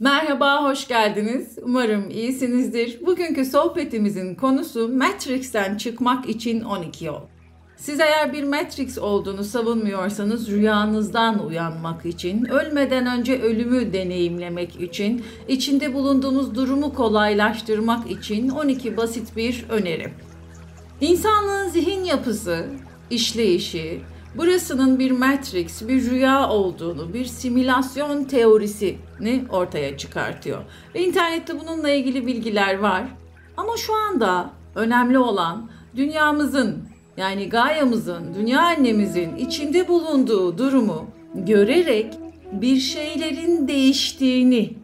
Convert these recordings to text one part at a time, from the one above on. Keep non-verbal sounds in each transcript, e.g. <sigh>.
Merhaba, hoş geldiniz. Umarım iyisinizdir. Bugünkü sohbetimizin konusu Matrix'ten çıkmak için 12 yol. Siz eğer bir Matrix olduğunu savunmuyorsanız rüyanızdan uyanmak için, ölmeden önce ölümü deneyimlemek için, içinde bulunduğumuz durumu kolaylaştırmak için 12 basit bir öneri. İnsanlığın zihin yapısı, işleyişi, burasının bir matrix, bir rüya olduğunu, bir simülasyon teorisini ortaya çıkartıyor. Ve internette bununla ilgili bilgiler var. Ama şu anda önemli olan dünyamızın yani Gaia'mızın, dünya annemizin içinde bulunduğu durumu görerek bir şeylerin değiştiğini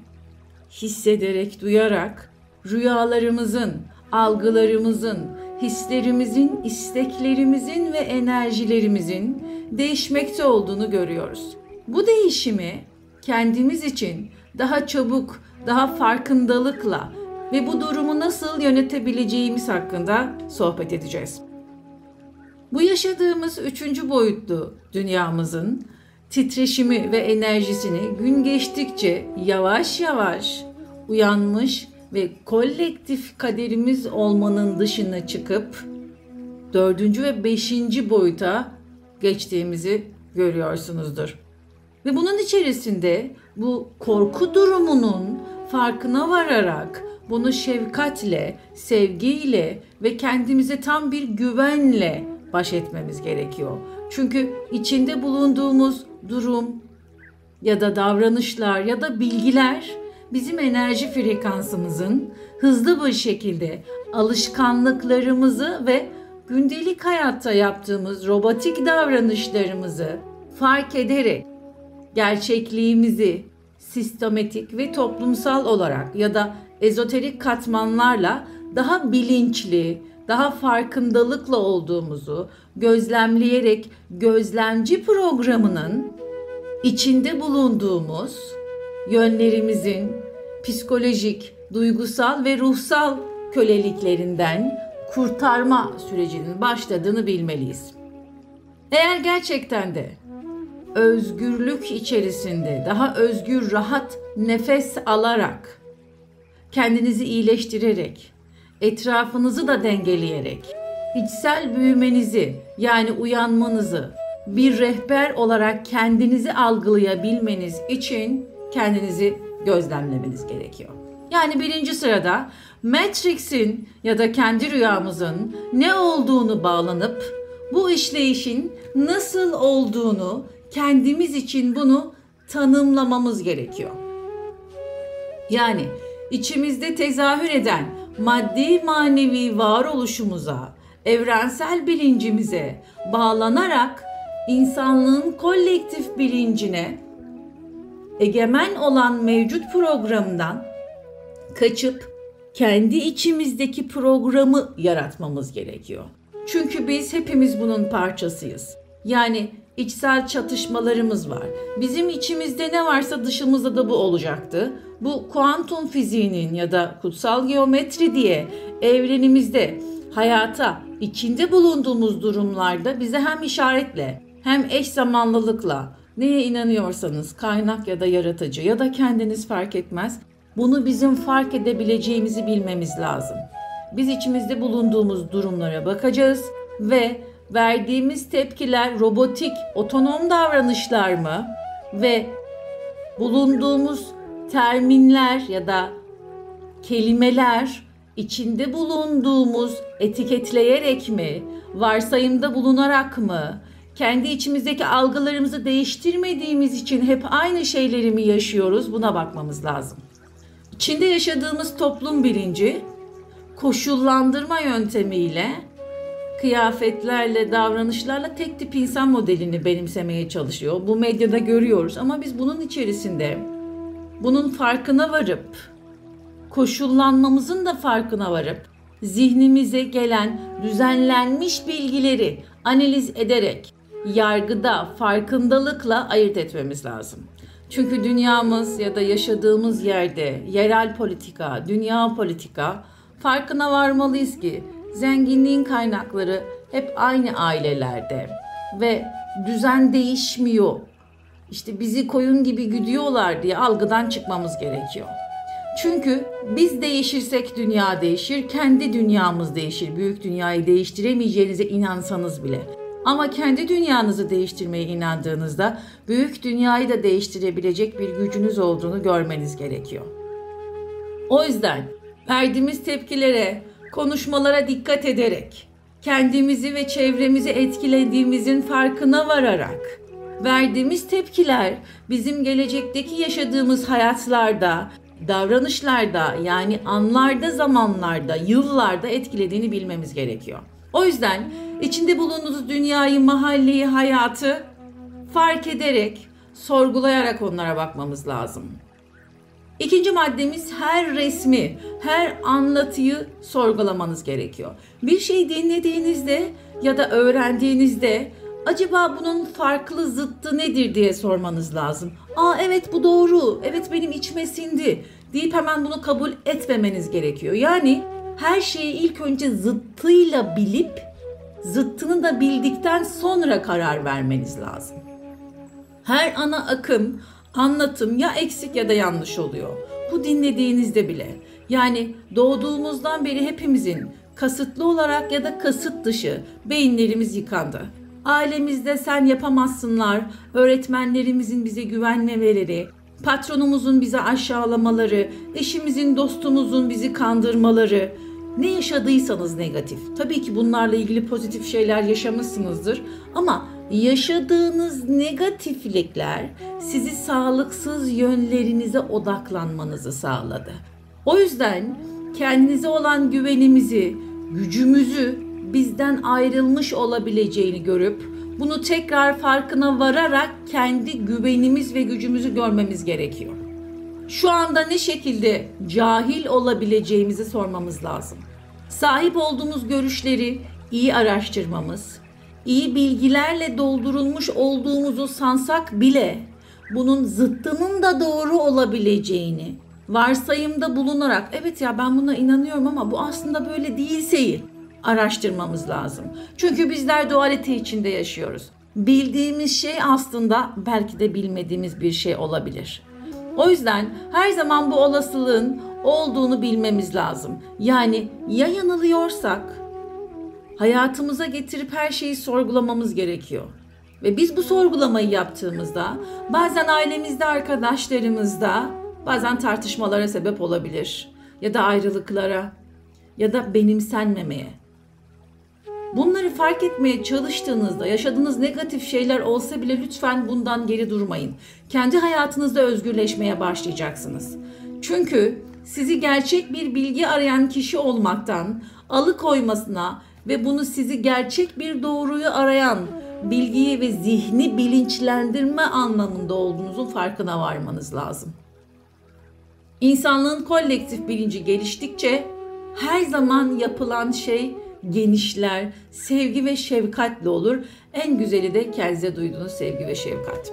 hissederek, duyarak rüyalarımızın, algılarımızın, hislerimizin, isteklerimizin ve enerjilerimizin değişmekte olduğunu görüyoruz. Bu değişimi kendimiz için daha çabuk, daha farkındalıkla ve bu durumu nasıl yönetebileceğimiz hakkında sohbet edeceğiz. Bu yaşadığımız üçüncü boyutlu dünyamızın titreşimi ve enerjisini gün geçtikçe yavaş yavaş uyanmış ve kolektif kaderimiz olmanın dışına çıkıp dördüncü ve beşinci boyuta geçtiğimizi görüyorsunuzdur. Ve bunun içerisinde bu korku durumunun farkına vararak bunu şefkatle, sevgiyle ve kendimize tam bir güvenle baş etmemiz gerekiyor. Çünkü içinde bulunduğumuz durum ya da davranışlar ya da bilgiler bizim enerji frekansımızın hızlı bir şekilde alışkanlıklarımızı ve gündelik hayatta yaptığımız robotik davranışlarımızı fark ederek gerçekliğimizi sistematik ve toplumsal olarak ya da ezoterik katmanlarla daha bilinçli, daha farkındalıkla olduğumuzu gözlemleyerek gözlemci programının içinde bulunduğumuz yönlerimizin psikolojik, duygusal ve ruhsal köleliklerinden kurtarma sürecinin başladığını bilmeliyiz. Eğer gerçekten de özgürlük içerisinde daha özgür, rahat nefes alarak kendinizi iyileştirerek etrafınızı da dengeleyerek içsel büyümenizi yani uyanmanızı bir rehber olarak kendinizi algılayabilmeniz için kendinizi gözlemlemeniz gerekiyor. Yani birinci sırada Matrix'in ya da kendi rüyamızın ne olduğunu bağlanıp bu işleyişin nasıl olduğunu kendimiz için bunu tanımlamamız gerekiyor. Yani içimizde tezahür eden maddi manevi varoluşumuza, evrensel bilincimize bağlanarak insanlığın kolektif bilincine egemen olan mevcut programdan kaçıp kendi içimizdeki programı yaratmamız gerekiyor. Çünkü biz hepimiz bunun parçasıyız. Yani içsel çatışmalarımız var. Bizim içimizde ne varsa dışımızda da bu olacaktı. Bu kuantum fiziğinin ya da kutsal geometri diye evrenimizde hayata içinde bulunduğumuz durumlarda bize hem işaretle hem eş zamanlılıkla neye inanıyorsanız kaynak ya da yaratıcı ya da kendiniz fark etmez bunu bizim fark edebileceğimizi bilmemiz lazım. Biz içimizde bulunduğumuz durumlara bakacağız ve verdiğimiz tepkiler robotik, otonom davranışlar mı ve bulunduğumuz terminler ya da kelimeler içinde bulunduğumuz etiketleyerek mi, varsayımda bulunarak mı, kendi içimizdeki algılarımızı değiştirmediğimiz için hep aynı şeyleri mi yaşıyoruz buna bakmamız lazım. İçinde yaşadığımız toplum bilinci koşullandırma yöntemiyle kıyafetlerle, davranışlarla tek tip insan modelini benimsemeye çalışıyor. Bu medyada görüyoruz ama biz bunun içerisinde bunun farkına varıp koşullanmamızın da farkına varıp zihnimize gelen düzenlenmiş bilgileri analiz ederek yargıda farkındalıkla ayırt etmemiz lazım. Çünkü dünyamız ya da yaşadığımız yerde yerel politika, dünya politika farkına varmalıyız ki zenginliğin kaynakları hep aynı ailelerde ve düzen değişmiyor. işte bizi koyun gibi güdüyorlar diye algıdan çıkmamız gerekiyor. Çünkü biz değişirsek dünya değişir, kendi dünyamız değişir. Büyük dünyayı değiştiremeyeceğinize inansanız bile. Ama kendi dünyanızı değiştirmeye inandığınızda büyük dünyayı da değiştirebilecek bir gücünüz olduğunu görmeniz gerekiyor. O yüzden verdiğimiz tepkilere, konuşmalara dikkat ederek, kendimizi ve çevremizi etkilediğimizin farkına vararak, verdiğimiz tepkiler bizim gelecekteki yaşadığımız hayatlarda, davranışlarda yani anlarda, zamanlarda, yıllarda etkilediğini bilmemiz gerekiyor. O yüzden içinde bulunduğunuz dünyayı, mahalleyi, hayatı fark ederek, sorgulayarak onlara bakmamız lazım. İkinci maddemiz her resmi, her anlatıyı sorgulamanız gerekiyor. Bir şey dinlediğinizde ya da öğrendiğinizde acaba bunun farklı zıttı nedir diye sormanız lazım. Aa evet bu doğru, evet benim içime sindi deyip hemen bunu kabul etmemeniz gerekiyor. Yani her şeyi ilk önce zıttıyla bilip zıttını da bildikten sonra karar vermeniz lazım. Her ana akım, anlatım ya eksik ya da yanlış oluyor. Bu dinlediğinizde bile. Yani doğduğumuzdan beri hepimizin kasıtlı olarak ya da kasıt dışı beyinlerimiz yıkandı. Ailemizde sen yapamazsınlar, öğretmenlerimizin bize güvenmemeleri, patronumuzun bize aşağılamaları, eşimizin, dostumuzun bizi kandırmaları, ne yaşadıysanız negatif. Tabii ki bunlarla ilgili pozitif şeyler yaşamışsınızdır ama yaşadığınız negatiflikler sizi sağlıksız yönlerinize odaklanmanızı sağladı. O yüzden kendinize olan güvenimizi, gücümüzü bizden ayrılmış olabileceğini görüp bunu tekrar farkına vararak kendi güvenimiz ve gücümüzü görmemiz gerekiyor. Şu anda ne şekilde cahil olabileceğimizi sormamız lazım. Sahip olduğumuz görüşleri iyi araştırmamız, iyi bilgilerle doldurulmuş olduğumuzu sansak bile bunun zıttının da doğru olabileceğini varsayımda bulunarak evet ya ben buna inanıyorum ama bu aslında böyle değilseyi araştırmamız lazım. Çünkü bizler dualite içinde yaşıyoruz. Bildiğimiz şey aslında belki de bilmediğimiz bir şey olabilir. O yüzden her zaman bu olasılığın olduğunu bilmemiz lazım. Yani ya yanılıyorsak hayatımıza getirip her şeyi sorgulamamız gerekiyor. Ve biz bu sorgulamayı yaptığımızda bazen ailemizde, arkadaşlarımızda bazen tartışmalara sebep olabilir ya da ayrılıklara ya da benimsenmemeye. Bunları fark etmeye çalıştığınızda yaşadığınız negatif şeyler olsa bile lütfen bundan geri durmayın. Kendi hayatınızda özgürleşmeye başlayacaksınız. Çünkü sizi gerçek bir bilgi arayan kişi olmaktan alıkoymasına ve bunu sizi gerçek bir doğruyu arayan bilgiyi ve zihni bilinçlendirme anlamında olduğunuzun farkına varmanız lazım. İnsanlığın kolektif bilinci geliştikçe her zaman yapılan şey genişler, sevgi ve şefkatle olur. En güzeli de kendinize duyduğunuz sevgi ve şefkat.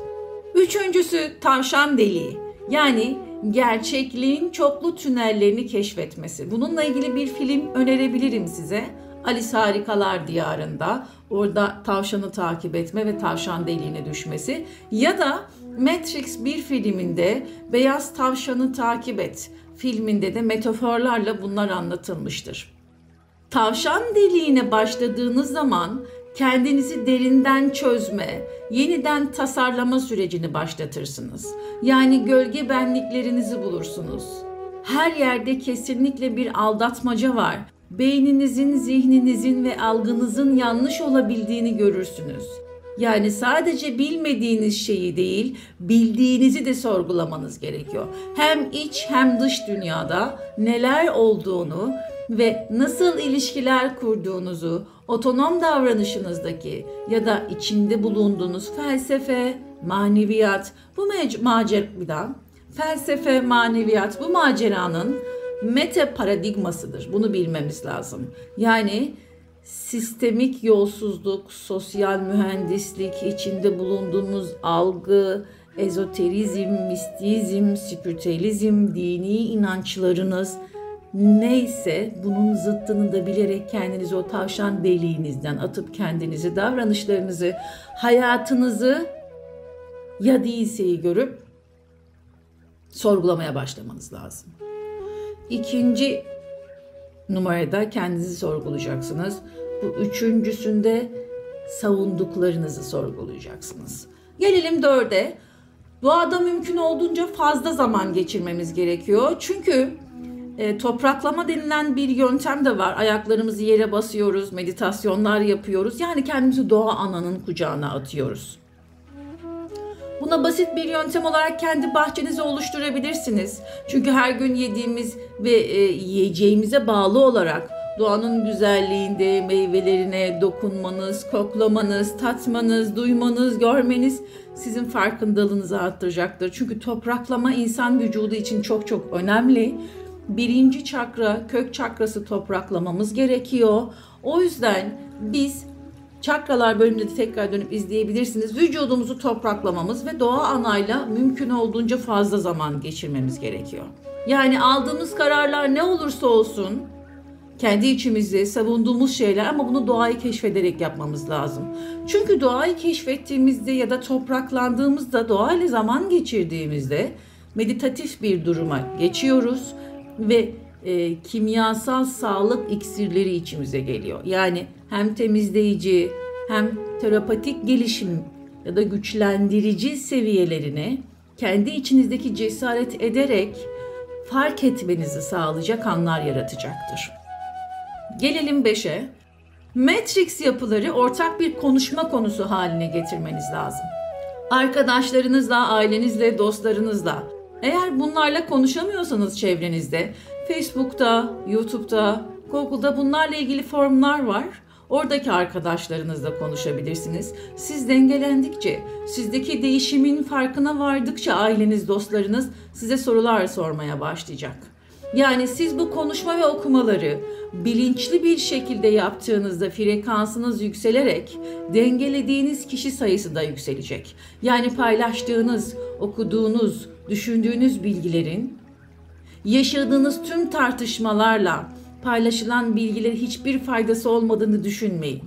Üçüncüsü tavşan deliği. Yani gerçekliğin çoklu tünellerini keşfetmesi. Bununla ilgili bir film önerebilirim size. Alice Harikalar Diyarında orada tavşanı takip etme ve tavşan deliğine düşmesi ya da Matrix bir filminde beyaz tavşanı takip et filminde de metaforlarla bunlar anlatılmıştır. Tavşan deliğine başladığınız zaman kendinizi derinden çözme, yeniden tasarlama sürecini başlatırsınız. Yani gölge benliklerinizi bulursunuz. Her yerde kesinlikle bir aldatmaca var. Beyninizin, zihninizin ve algınızın yanlış olabildiğini görürsünüz. Yani sadece bilmediğiniz şeyi değil, bildiğinizi de sorgulamanız gerekiyor. Hem iç hem dış dünyada neler olduğunu ve nasıl ilişkiler kurduğunuzu, otonom davranışınızdaki ya da içinde bulunduğunuz felsefe, maneviyat, bu macera felsefe, maneviyat bu maceranın meta paradigmasıdır. Bunu bilmemiz lazım. Yani sistemik yolsuzluk, sosyal mühendislik, içinde bulunduğumuz algı, ezoterizm, mistizm, spiritüelizm, dini inançlarınız neyse bunun zıttını da bilerek kendinizi o tavşan deliğinizden atıp kendinizi, davranışlarınızı, hayatınızı ya değilseyi görüp sorgulamaya başlamanız lazım. İkinci numarada kendinizi sorgulayacaksınız. Bu üçüncüsünde savunduklarınızı sorgulayacaksınız. Gelelim dörde. Doğada mümkün olduğunca fazla zaman geçirmemiz gerekiyor. Çünkü e, topraklama denilen bir yöntem de var. Ayaklarımızı yere basıyoruz, meditasyonlar yapıyoruz. Yani kendimizi doğa ananın kucağına atıyoruz. Buna basit bir yöntem olarak kendi bahçenizi oluşturabilirsiniz. Çünkü her gün yediğimiz ve e, yiyeceğimize bağlı olarak doğanın güzelliğinde meyvelerine dokunmanız, koklamanız, tatmanız, duymanız, görmeniz sizin farkındalığınızı arttıracaktır. Çünkü topraklama insan vücudu için çok çok önemli. Birinci çakra, kök çakrası topraklamamız gerekiyor. O yüzden biz Çakralar bölümünde de tekrar dönüp izleyebilirsiniz. Vücudumuzu topraklamamız ve doğa anayla mümkün olduğunca fazla zaman geçirmemiz gerekiyor. Yani aldığımız kararlar ne olursa olsun kendi içimizde savunduğumuz şeyler ama bunu doğayı keşfederek yapmamız lazım. Çünkü doğayı keşfettiğimizde ya da topraklandığımızda doğayla zaman geçirdiğimizde meditatif bir duruma geçiyoruz ve e, kimyasal sağlık iksirleri içimize geliyor. Yani hem temizleyici hem terapatik gelişim ya da güçlendirici seviyelerini kendi içinizdeki cesaret ederek fark etmenizi sağlayacak anlar yaratacaktır. Gelelim 5'e. Matrix yapıları ortak bir konuşma konusu haline getirmeniz lazım. Arkadaşlarınızla, ailenizle, dostlarınızla. Eğer bunlarla konuşamıyorsanız çevrenizde, Facebook'ta, YouTube'da, Google'da bunlarla ilgili formlar var. Oradaki arkadaşlarınızla konuşabilirsiniz. Siz dengelendikçe, sizdeki değişimin farkına vardıkça aileniz, dostlarınız size sorular sormaya başlayacak. Yani siz bu konuşma ve okumaları bilinçli bir şekilde yaptığınızda frekansınız yükselerek dengelediğiniz kişi sayısı da yükselecek. Yani paylaştığınız, okuduğunuz, düşündüğünüz bilgilerin yaşadığınız tüm tartışmalarla paylaşılan bilgilerin hiçbir faydası olmadığını düşünmeyin.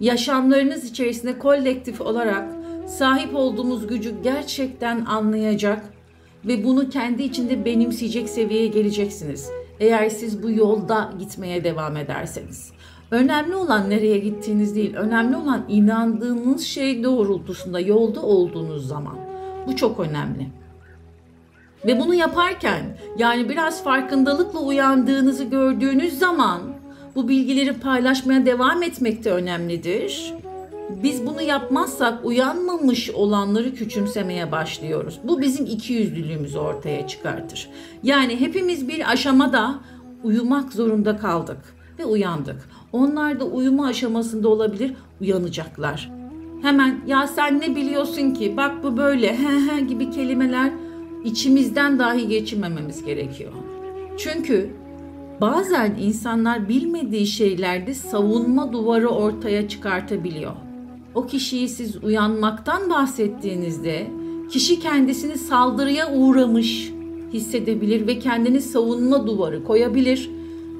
Yaşamlarınız içerisinde kolektif olarak sahip olduğumuz gücü gerçekten anlayacak ve bunu kendi içinde benimseyecek seviyeye geleceksiniz. Eğer siz bu yolda gitmeye devam ederseniz. Önemli olan nereye gittiğiniz değil, önemli olan inandığınız şey doğrultusunda yolda olduğunuz zaman. Bu çok önemli. Ve bunu yaparken yani biraz farkındalıkla uyandığınızı gördüğünüz zaman bu bilgileri paylaşmaya devam etmek de önemlidir. Biz bunu yapmazsak uyanmamış olanları küçümsemeye başlıyoruz. Bu bizim iki yüzlülüğümüzü ortaya çıkartır. Yani hepimiz bir aşamada uyumak zorunda kaldık ve uyandık. Onlar da uyuma aşamasında olabilir, uyanacaklar. Hemen ya sen ne biliyorsun ki bak bu böyle <laughs> he he gibi kelimeler içimizden dahi geçirmememiz gerekiyor. Çünkü bazen insanlar bilmediği şeylerde savunma duvarı ortaya çıkartabiliyor. O kişiyi siz uyanmaktan bahsettiğinizde kişi kendisini saldırıya uğramış hissedebilir ve kendini savunma duvarı koyabilir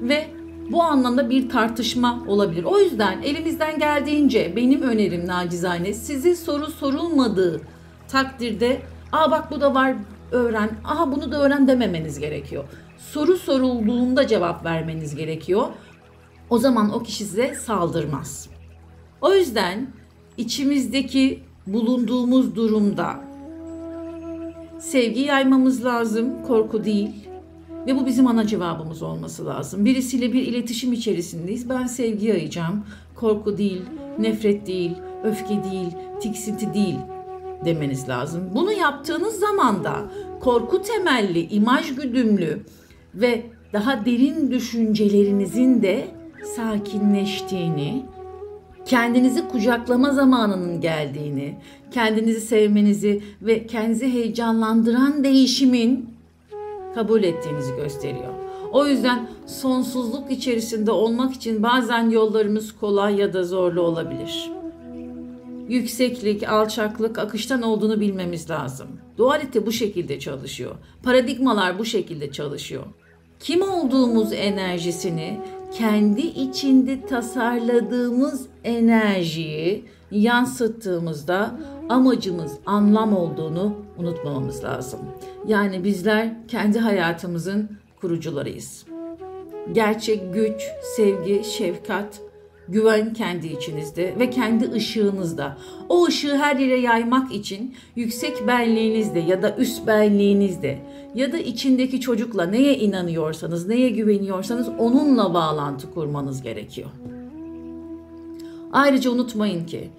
ve bu anlamda bir tartışma olabilir. O yüzden elimizden geldiğince benim önerim nacizane size soru sorulmadığı takdirde aa bak bu da var öğren, aha bunu da öğren dememeniz gerekiyor. Soru sorulduğunda cevap vermeniz gerekiyor. O zaman o kişi size saldırmaz. O yüzden içimizdeki bulunduğumuz durumda sevgi yaymamız lazım, korku değil. Ve bu bizim ana cevabımız olması lazım. Birisiyle bir iletişim içerisindeyiz. Ben sevgi yayacağım. Korku değil, nefret değil, öfke değil, tiksinti değil demeniz lazım. Bunu yaptığınız zaman da korku temelli, imaj güdümlü ve daha derin düşüncelerinizin de sakinleştiğini, kendinizi kucaklama zamanının geldiğini, kendinizi sevmenizi ve kendinizi heyecanlandıran değişimin kabul ettiğinizi gösteriyor. O yüzden sonsuzluk içerisinde olmak için bazen yollarımız kolay ya da zorlu olabilir yükseklik, alçaklık, akıştan olduğunu bilmemiz lazım. Dualite bu şekilde çalışıyor. Paradigmalar bu şekilde çalışıyor. Kim olduğumuz enerjisini kendi içinde tasarladığımız enerjiyi yansıttığımızda amacımız anlam olduğunu unutmamamız lazım. Yani bizler kendi hayatımızın kurucularıyız. Gerçek güç, sevgi, şefkat, güven kendi içinizde ve kendi ışığınızda. O ışığı her yere yaymak için yüksek benliğinizde ya da üst benliğinizde ya da içindeki çocukla neye inanıyorsanız, neye güveniyorsanız onunla bağlantı kurmanız gerekiyor. Ayrıca unutmayın ki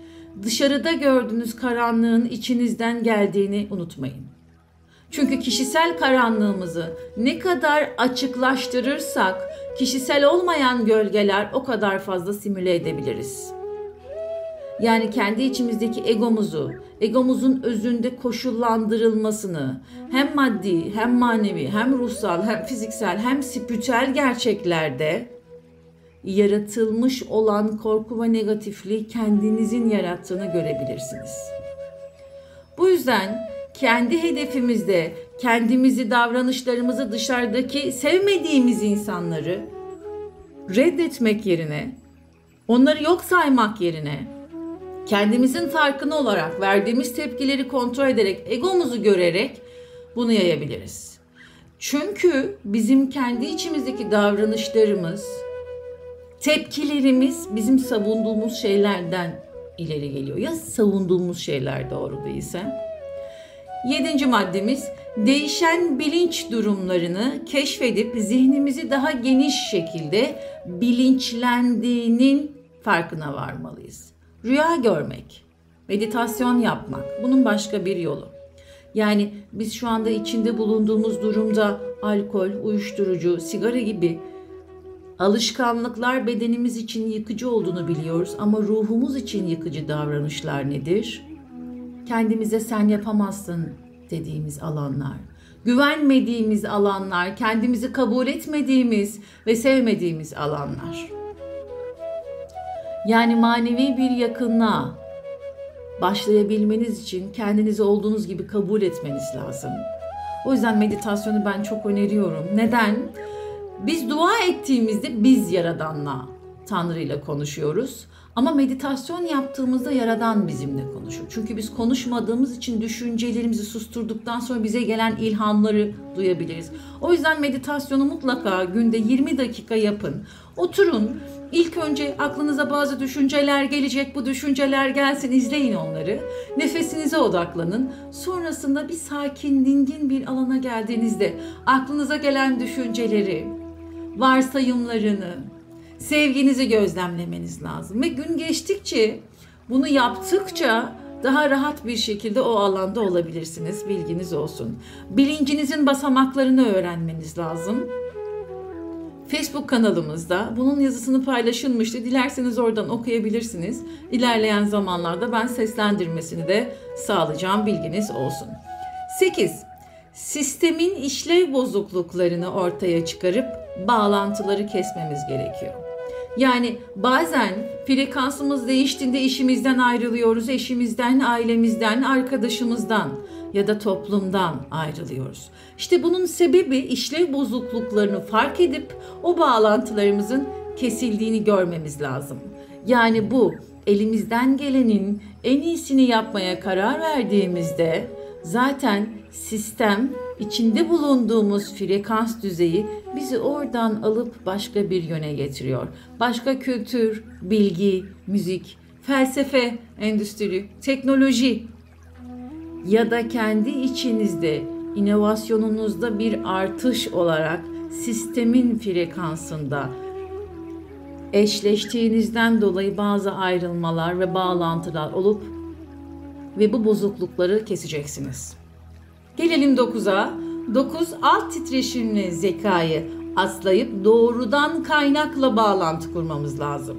dışarıda gördüğünüz karanlığın içinizden geldiğini unutmayın. Çünkü kişisel karanlığımızı ne kadar açıklaştırırsak kişisel olmayan gölgeler o kadar fazla simüle edebiliriz. Yani kendi içimizdeki egomuzu, egomuzun özünde koşullandırılmasını hem maddi, hem manevi, hem ruhsal, hem fiziksel, hem spiritüel gerçeklerde yaratılmış olan korku ve negatifliği kendinizin yarattığını görebilirsiniz. Bu yüzden kendi hedefimizde kendimizi, davranışlarımızı dışarıdaki sevmediğimiz insanları reddetmek yerine, onları yok saymak yerine kendimizin farkına olarak verdiğimiz tepkileri kontrol ederek, egomuzu görerek bunu yayabiliriz. Çünkü bizim kendi içimizdeki davranışlarımız, tepkilerimiz bizim savunduğumuz şeylerden ileri geliyor. Ya savunduğumuz şeyler doğru değilse? Yedinci maddemiz değişen bilinç durumlarını keşfedip zihnimizi daha geniş şekilde bilinçlendiğinin farkına varmalıyız. Rüya görmek, meditasyon yapmak bunun başka bir yolu. Yani biz şu anda içinde bulunduğumuz durumda alkol, uyuşturucu, sigara gibi alışkanlıklar bedenimiz için yıkıcı olduğunu biliyoruz ama ruhumuz için yıkıcı davranışlar nedir? Kendimize sen yapamazsın dediğimiz alanlar, güvenmediğimiz alanlar, kendimizi kabul etmediğimiz ve sevmediğimiz alanlar. Yani manevi bir yakınlığa başlayabilmeniz için kendinizi olduğunuz gibi kabul etmeniz lazım. O yüzden meditasyonu ben çok öneriyorum. Neden? Biz dua ettiğimizde biz Yaradan'la, Tanrı ile konuşuyoruz. Ama meditasyon yaptığımızda Yaradan bizimle konuşur. Çünkü biz konuşmadığımız için düşüncelerimizi susturduktan sonra bize gelen ilhamları duyabiliriz. O yüzden meditasyonu mutlaka günde 20 dakika yapın. Oturun. İlk önce aklınıza bazı düşünceler gelecek. Bu düşünceler gelsin izleyin onları. Nefesinize odaklanın. Sonrasında bir sakin, dingin bir alana geldiğinizde aklınıza gelen düşünceleri, varsayımlarını, sevginizi gözlemlemeniz lazım. Ve gün geçtikçe bunu yaptıkça daha rahat bir şekilde o alanda olabilirsiniz. Bilginiz olsun. Bilincinizin basamaklarını öğrenmeniz lazım. Facebook kanalımızda bunun yazısını paylaşılmıştı. Dilerseniz oradan okuyabilirsiniz. İlerleyen zamanlarda ben seslendirmesini de sağlayacağım. Bilginiz olsun. 8. Sistemin işlev bozukluklarını ortaya çıkarıp bağlantıları kesmemiz gerekiyor. Yani bazen frekansımız değiştiğinde işimizden ayrılıyoruz, eşimizden, ailemizden, arkadaşımızdan ya da toplumdan ayrılıyoruz. İşte bunun sebebi işlev bozukluklarını fark edip o bağlantılarımızın kesildiğini görmemiz lazım. Yani bu elimizden gelenin en iyisini yapmaya karar verdiğimizde zaten sistem içinde bulunduğumuz frekans düzeyi bizi oradan alıp başka bir yöne getiriyor. Başka kültür, bilgi, müzik, felsefe, endüstri, teknoloji ya da kendi içinizde inovasyonunuzda bir artış olarak sistemin frekansında eşleştiğinizden dolayı bazı ayrılmalar ve bağlantılar olup ve bu bozuklukları keseceksiniz. Gelelim 9'a. 9 alt titreşimli zekayı aslayıp doğrudan kaynakla bağlantı kurmamız lazım.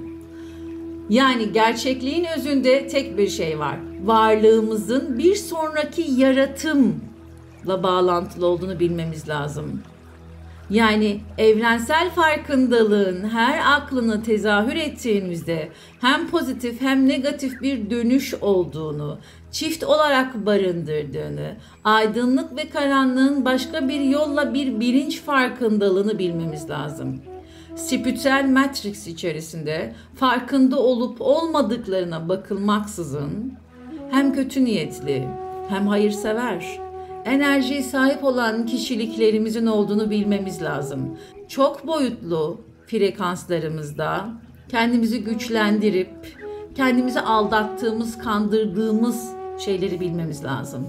Yani gerçekliğin özünde tek bir şey var. Varlığımızın bir sonraki yaratımla bağlantılı olduğunu bilmemiz lazım. Yani evrensel farkındalığın her aklını tezahür ettiğimizde hem pozitif hem negatif bir dönüş olduğunu, çift olarak barındırdığını, aydınlık ve karanlığın başka bir yolla bir bilinç farkındalığını bilmemiz lazım. spiritüel matrix içerisinde farkında olup olmadıklarına bakılmaksızın hem kötü niyetli hem hayırsever, enerjiye sahip olan kişiliklerimizin olduğunu bilmemiz lazım. Çok boyutlu frekanslarımızda kendimizi güçlendirip kendimizi aldattığımız, kandırdığımız şeyleri bilmemiz lazım.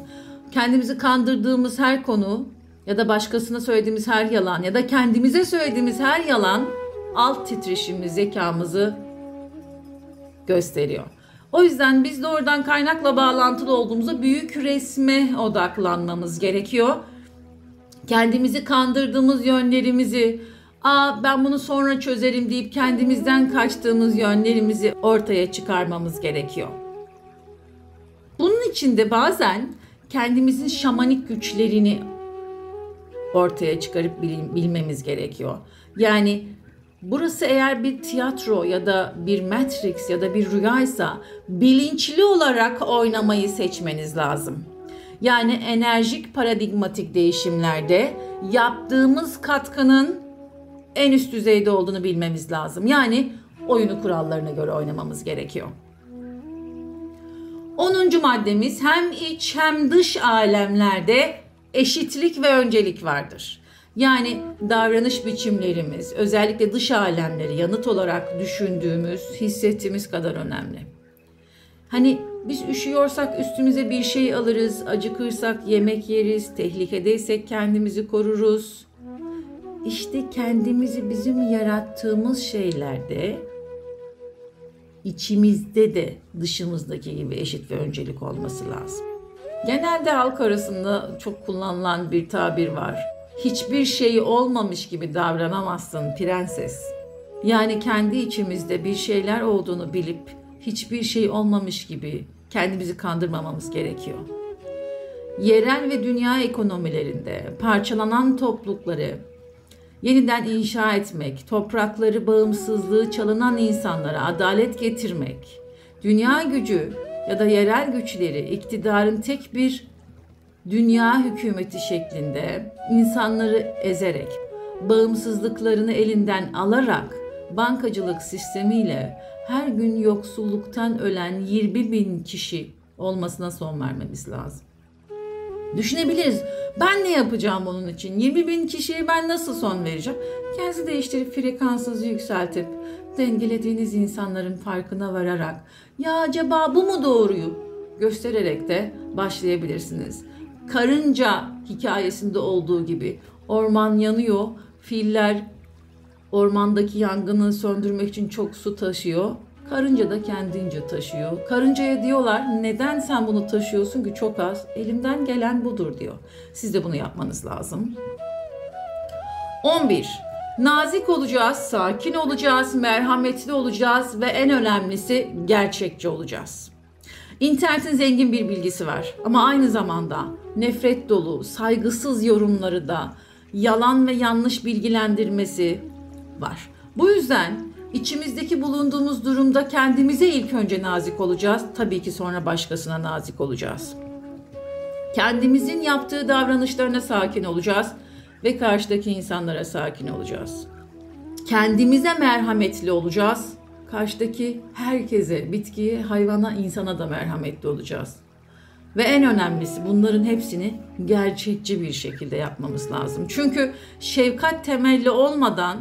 Kendimizi kandırdığımız her konu ya da başkasına söylediğimiz her yalan ya da kendimize söylediğimiz her yalan alt titreşimli zekamızı gösteriyor. O yüzden biz doğrudan kaynakla bağlantılı olduğumuzda büyük resme odaklanmamız gerekiyor. Kendimizi kandırdığımız yönlerimizi, aa ben bunu sonra çözerim deyip kendimizden kaçtığımız yönlerimizi ortaya çıkarmamız gerekiyor. Bunun için de bazen kendimizin şamanik güçlerini ortaya çıkarıp bilmemiz gerekiyor. Yani burası eğer bir tiyatro ya da bir matrix ya da bir rüyaysa bilinçli olarak oynamayı seçmeniz lazım. Yani enerjik paradigmatik değişimlerde yaptığımız katkının en üst düzeyde olduğunu bilmemiz lazım. Yani oyunu kurallarına göre oynamamız gerekiyor. 10. maddemiz hem iç hem dış alemlerde eşitlik ve öncelik vardır. Yani davranış biçimlerimiz, özellikle dış alemleri yanıt olarak düşündüğümüz, hissettiğimiz kadar önemli. Hani biz üşüyorsak üstümüze bir şey alırız, acıkırsak yemek yeriz, tehlikedeysek kendimizi koruruz. İşte kendimizi bizim yarattığımız şeylerde içimizde de dışımızdaki gibi eşit ve öncelik olması lazım. Genelde halk arasında çok kullanılan bir tabir var. Hiçbir şeyi olmamış gibi davranamazsın prenses. Yani kendi içimizde bir şeyler olduğunu bilip hiçbir şey olmamış gibi kendimizi kandırmamamız gerekiyor. Yerel ve dünya ekonomilerinde parçalanan toplulukları yeniden inşa etmek, toprakları, bağımsızlığı çalınan insanlara adalet getirmek, dünya gücü ya da yerel güçleri iktidarın tek bir dünya hükümeti şeklinde insanları ezerek, bağımsızlıklarını elinden alarak bankacılık sistemiyle her gün yoksulluktan ölen 20 bin kişi olmasına son vermemiz lazım. Düşünebiliriz. Ben ne yapacağım onun için? 20 bin kişiye ben nasıl son vereceğim? Kendinizi değiştirip frekansınızı yükseltip dengelediğiniz insanların farkına vararak ya acaba bu mu doğruyu göstererek de başlayabilirsiniz. Karınca hikayesinde olduğu gibi orman yanıyor, filler ormandaki yangını söndürmek için çok su taşıyor. Karınca da kendince taşıyor. Karıncaya diyorlar neden sen bunu taşıyorsun ki çok az? Elimden gelen budur diyor. Siz de bunu yapmanız lazım. 11. Nazik olacağız, sakin olacağız, merhametli olacağız ve en önemlisi gerçekçi olacağız. İnternetin zengin bir bilgisi var ama aynı zamanda nefret dolu, saygısız yorumları da, yalan ve yanlış bilgilendirmesi var. Bu yüzden içimizdeki bulunduğumuz durumda kendimize ilk önce nazik olacağız. Tabii ki sonra başkasına nazik olacağız. Kendimizin yaptığı davranışlarına sakin olacağız ve karşıdaki insanlara sakin olacağız. Kendimize merhametli olacağız. Karşıdaki herkese, bitkiye, hayvana, insana da merhametli olacağız. Ve en önemlisi bunların hepsini gerçekçi bir şekilde yapmamız lazım. Çünkü şefkat temelli olmadan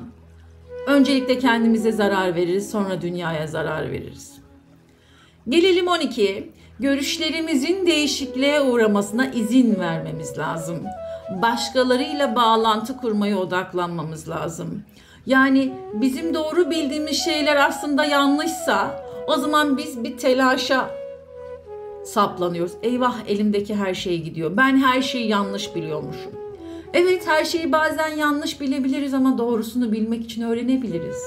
öncelikle kendimize zarar veririz, sonra dünyaya zarar veririz. Gelelim 12. Görüşlerimizin değişikliğe uğramasına izin vermemiz lazım başkalarıyla bağlantı kurmaya odaklanmamız lazım. Yani bizim doğru bildiğimiz şeyler aslında yanlışsa o zaman biz bir telaşa saplanıyoruz. Eyvah elimdeki her şey gidiyor. Ben her şeyi yanlış biliyormuşum. Evet her şeyi bazen yanlış bilebiliriz ama doğrusunu bilmek için öğrenebiliriz.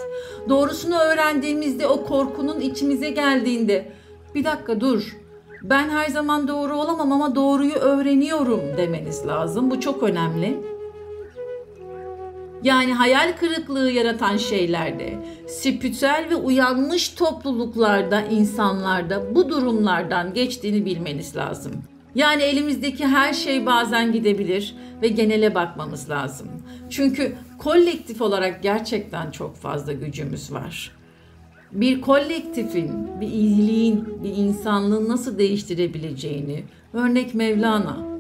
Doğrusunu öğrendiğimizde o korkunun içimize geldiğinde bir dakika dur ben her zaman doğru olamam ama doğruyu öğreniyorum demeniz lazım. Bu çok önemli. Yani hayal kırıklığı yaratan şeylerde, spiritüel ve uyanmış topluluklarda, insanlarda bu durumlardan geçtiğini bilmeniz lazım. Yani elimizdeki her şey bazen gidebilir ve genele bakmamız lazım. Çünkü kolektif olarak gerçekten çok fazla gücümüz var. Bir kolektifin, bir iyiliğin, bir insanlığın nasıl değiştirebileceğini, örnek Mevlana,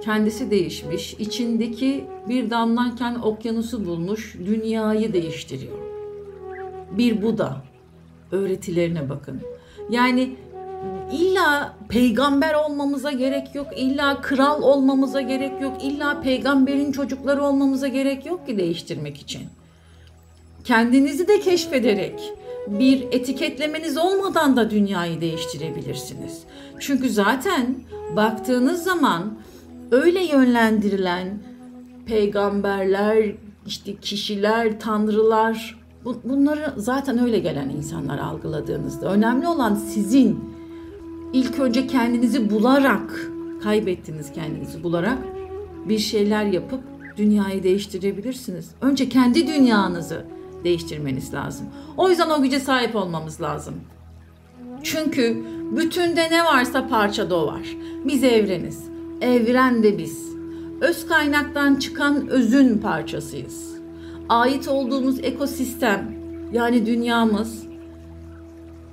kendisi değişmiş, içindeki bir damlayken okyanusu bulmuş, dünyayı değiştiriyor. Bir Buda, öğretilerine bakın. Yani illa peygamber olmamıza gerek yok, illa kral olmamıza gerek yok, illa peygamberin çocukları olmamıza gerek yok ki değiştirmek için. Kendinizi de keşfederek bir etiketlemeniz olmadan da dünyayı değiştirebilirsiniz. Çünkü zaten baktığınız zaman öyle yönlendirilen peygamberler, işte kişiler, tanrılar bunları zaten öyle gelen insanlar algıladığınızda önemli olan sizin ilk önce kendinizi bularak kaybettiniz kendinizi bularak bir şeyler yapıp dünyayı değiştirebilirsiniz. Önce kendi dünyanızı değiştirmeniz lazım. O yüzden o güce sahip olmamız lazım. Çünkü bütünde ne varsa parçada o var. Biz evreniz. Evren de biz. Öz kaynaktan çıkan özün parçasıyız. Ait olduğumuz ekosistem yani dünyamız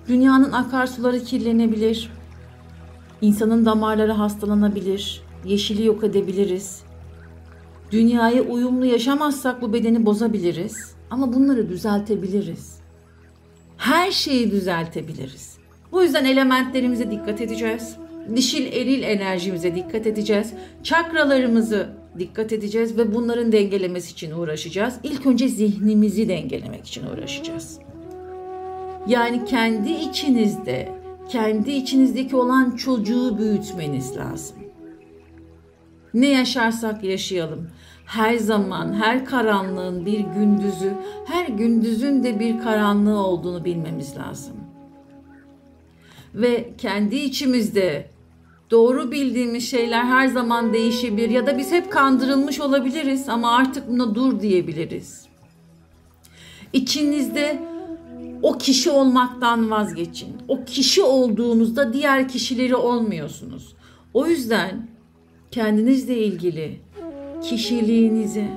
dünyanın akarsuları kirlenebilir. İnsanın damarları hastalanabilir. Yeşili yok edebiliriz. Dünyaya uyumlu yaşamazsak bu bedeni bozabiliriz. Ama bunları düzeltebiliriz. Her şeyi düzeltebiliriz. Bu yüzden elementlerimize dikkat edeceğiz. Dişil eril enerjimize dikkat edeceğiz. Çakralarımızı dikkat edeceğiz ve bunların dengelemesi için uğraşacağız. İlk önce zihnimizi dengelemek için uğraşacağız. Yani kendi içinizde, kendi içinizdeki olan çocuğu büyütmeniz lazım. Ne yaşarsak yaşayalım her zaman, her karanlığın bir gündüzü, her gündüzün de bir karanlığı olduğunu bilmemiz lazım. Ve kendi içimizde doğru bildiğimiz şeyler her zaman değişebilir ya da biz hep kandırılmış olabiliriz ama artık buna dur diyebiliriz. İçinizde o kişi olmaktan vazgeçin. O kişi olduğunuzda diğer kişileri olmuyorsunuz. O yüzden kendinizle ilgili kişiliğinize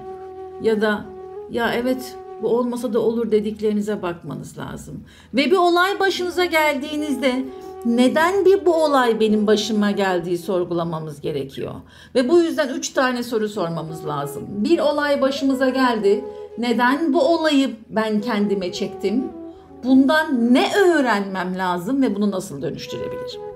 ya da ya evet bu olmasa da olur dediklerinize bakmanız lazım. Ve bir olay başınıza geldiğinizde neden bir bu olay benim başıma geldiği sorgulamamız gerekiyor. Ve bu yüzden üç tane soru sormamız lazım. Bir olay başımıza geldi. Neden bu olayı ben kendime çektim? Bundan ne öğrenmem lazım ve bunu nasıl dönüştürebilirim?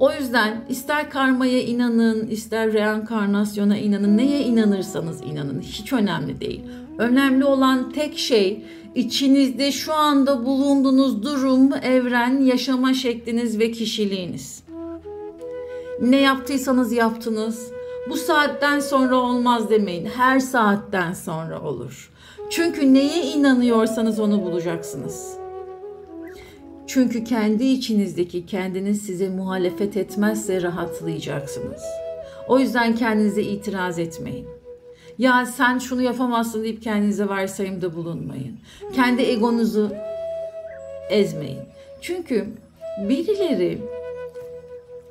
O yüzden ister karmaya inanın, ister reenkarnasyona inanın, neye inanırsanız inanın hiç önemli değil. Önemli olan tek şey içinizde şu anda bulunduğunuz durum, evren, yaşama şekliniz ve kişiliğiniz. Ne yaptıysanız yaptınız. Bu saatten sonra olmaz demeyin. Her saatten sonra olur. Çünkü neye inanıyorsanız onu bulacaksınız. Çünkü kendi içinizdeki kendiniz size muhalefet etmezse rahatlayacaksınız. O yüzden kendinize itiraz etmeyin. Ya sen şunu yapamazsın deyip kendinize varsayımda bulunmayın. Kendi egonuzu ezmeyin. Çünkü birileri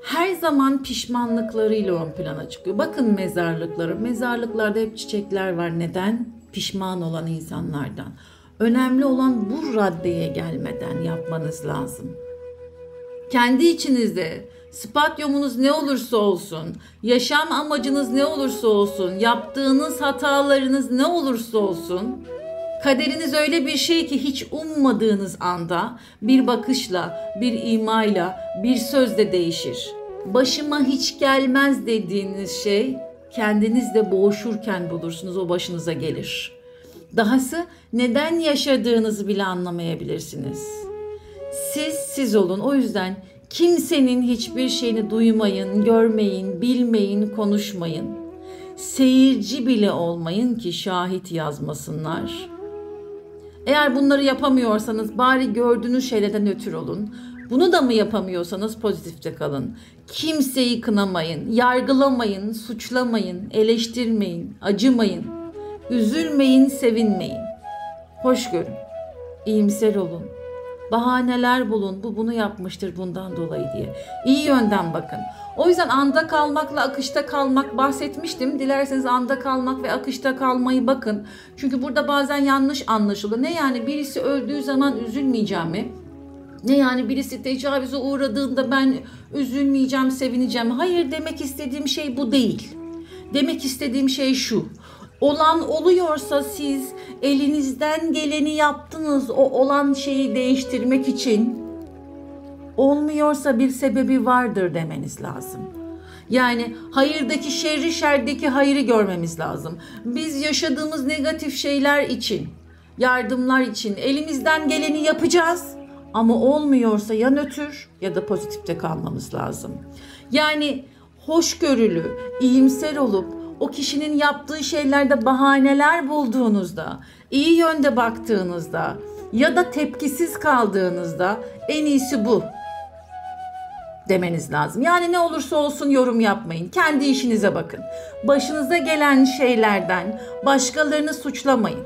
her zaman pişmanlıklarıyla ön plana çıkıyor. Bakın mezarlıklara. Mezarlıklarda hep çiçekler var. Neden? Pişman olan insanlardan. Önemli olan bu raddeye gelmeden yapmanız lazım. Kendi içinizde spatyumunuz ne olursa olsun, yaşam amacınız ne olursa olsun, yaptığınız hatalarınız ne olursa olsun, kaderiniz öyle bir şey ki hiç ummadığınız anda bir bakışla, bir imayla, bir sözle değişir. Başıma hiç gelmez dediğiniz şey kendinizle boğuşurken bulursunuz o başınıza gelir.'' Dahası neden yaşadığınızı bile anlamayabilirsiniz. Siz siz olun. O yüzden kimsenin hiçbir şeyini duymayın, görmeyin, bilmeyin, konuşmayın. Seyirci bile olmayın ki şahit yazmasınlar. Eğer bunları yapamıyorsanız bari gördüğünüz şeylerden ötür olun. Bunu da mı yapamıyorsanız pozitifte kalın. Kimseyi kınamayın, yargılamayın, suçlamayın, eleştirmeyin, acımayın. Üzülmeyin, sevinmeyin. Hoş görün. İyimser olun. Bahaneler bulun. Bu bunu yapmıştır bundan dolayı diye. İyi yönden bakın. O yüzden anda kalmakla akışta kalmak bahsetmiştim. Dilerseniz anda kalmak ve akışta kalmayı bakın. Çünkü burada bazen yanlış anlaşılıyor. Ne yani birisi öldüğü zaman üzülmeyeceğim mi? Ne yani birisi tecavüze uğradığında ben üzülmeyeceğim, sevineceğim. Hayır demek istediğim şey bu değil. Demek istediğim şey şu. Olan oluyorsa siz elinizden geleni yaptınız o olan şeyi değiştirmek için. Olmuyorsa bir sebebi vardır demeniz lazım. Yani hayırdaki şerri şerdeki hayırı görmemiz lazım. Biz yaşadığımız negatif şeyler için, yardımlar için elimizden geleni yapacağız. Ama olmuyorsa ya nötr ya da pozitifte kalmamız lazım. Yani hoşgörülü, iyimser olup o kişinin yaptığı şeylerde bahaneler bulduğunuzda, iyi yönde baktığınızda ya da tepkisiz kaldığınızda en iyisi bu demeniz lazım. Yani ne olursa olsun yorum yapmayın. Kendi işinize bakın. Başınıza gelen şeylerden başkalarını suçlamayın.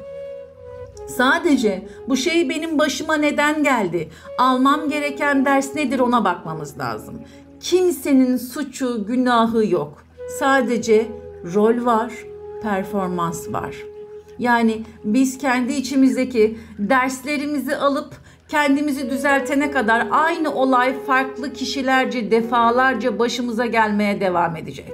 Sadece bu şey benim başıma neden geldi? Almam gereken ders nedir ona bakmamız lazım. Kimsenin suçu, günahı yok. Sadece rol var, performans var. Yani biz kendi içimizdeki derslerimizi alıp kendimizi düzeltene kadar aynı olay farklı kişilerce defalarca başımıza gelmeye devam edecek.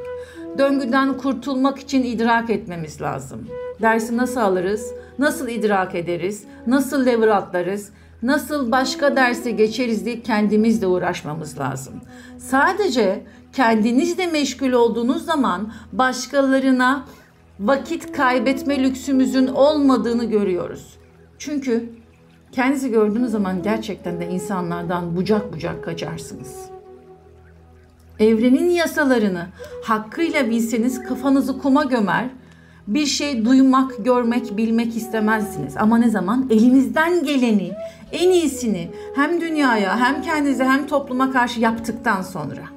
Döngüden kurtulmak için idrak etmemiz lazım. Dersi nasıl alırız? Nasıl idrak ederiz? Nasıl level atlarız? Nasıl başka derse geçeriz diye kendimizle uğraşmamız lazım. Sadece kendinizle meşgul olduğunuz zaman başkalarına vakit kaybetme lüksümüzün olmadığını görüyoruz. Çünkü kendinizi gördüğünüz zaman gerçekten de insanlardan bucak bucak kaçarsınız. Evrenin yasalarını hakkıyla bilseniz kafanızı kuma gömer, bir şey duymak, görmek, bilmek istemezsiniz. Ama ne zaman? Elinizden geleni, en iyisini hem dünyaya hem kendinize hem topluma karşı yaptıktan sonra.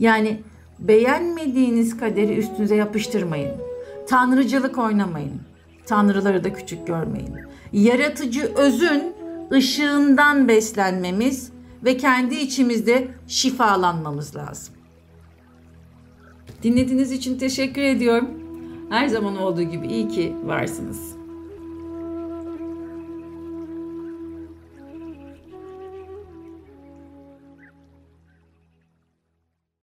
Yani beğenmediğiniz kaderi üstünüze yapıştırmayın. Tanrıcılık oynamayın. Tanrıları da küçük görmeyin. Yaratıcı özün ışığından beslenmemiz ve kendi içimizde şifalanmamız lazım. Dinlediğiniz için teşekkür ediyorum. Her zaman olduğu gibi iyi ki varsınız.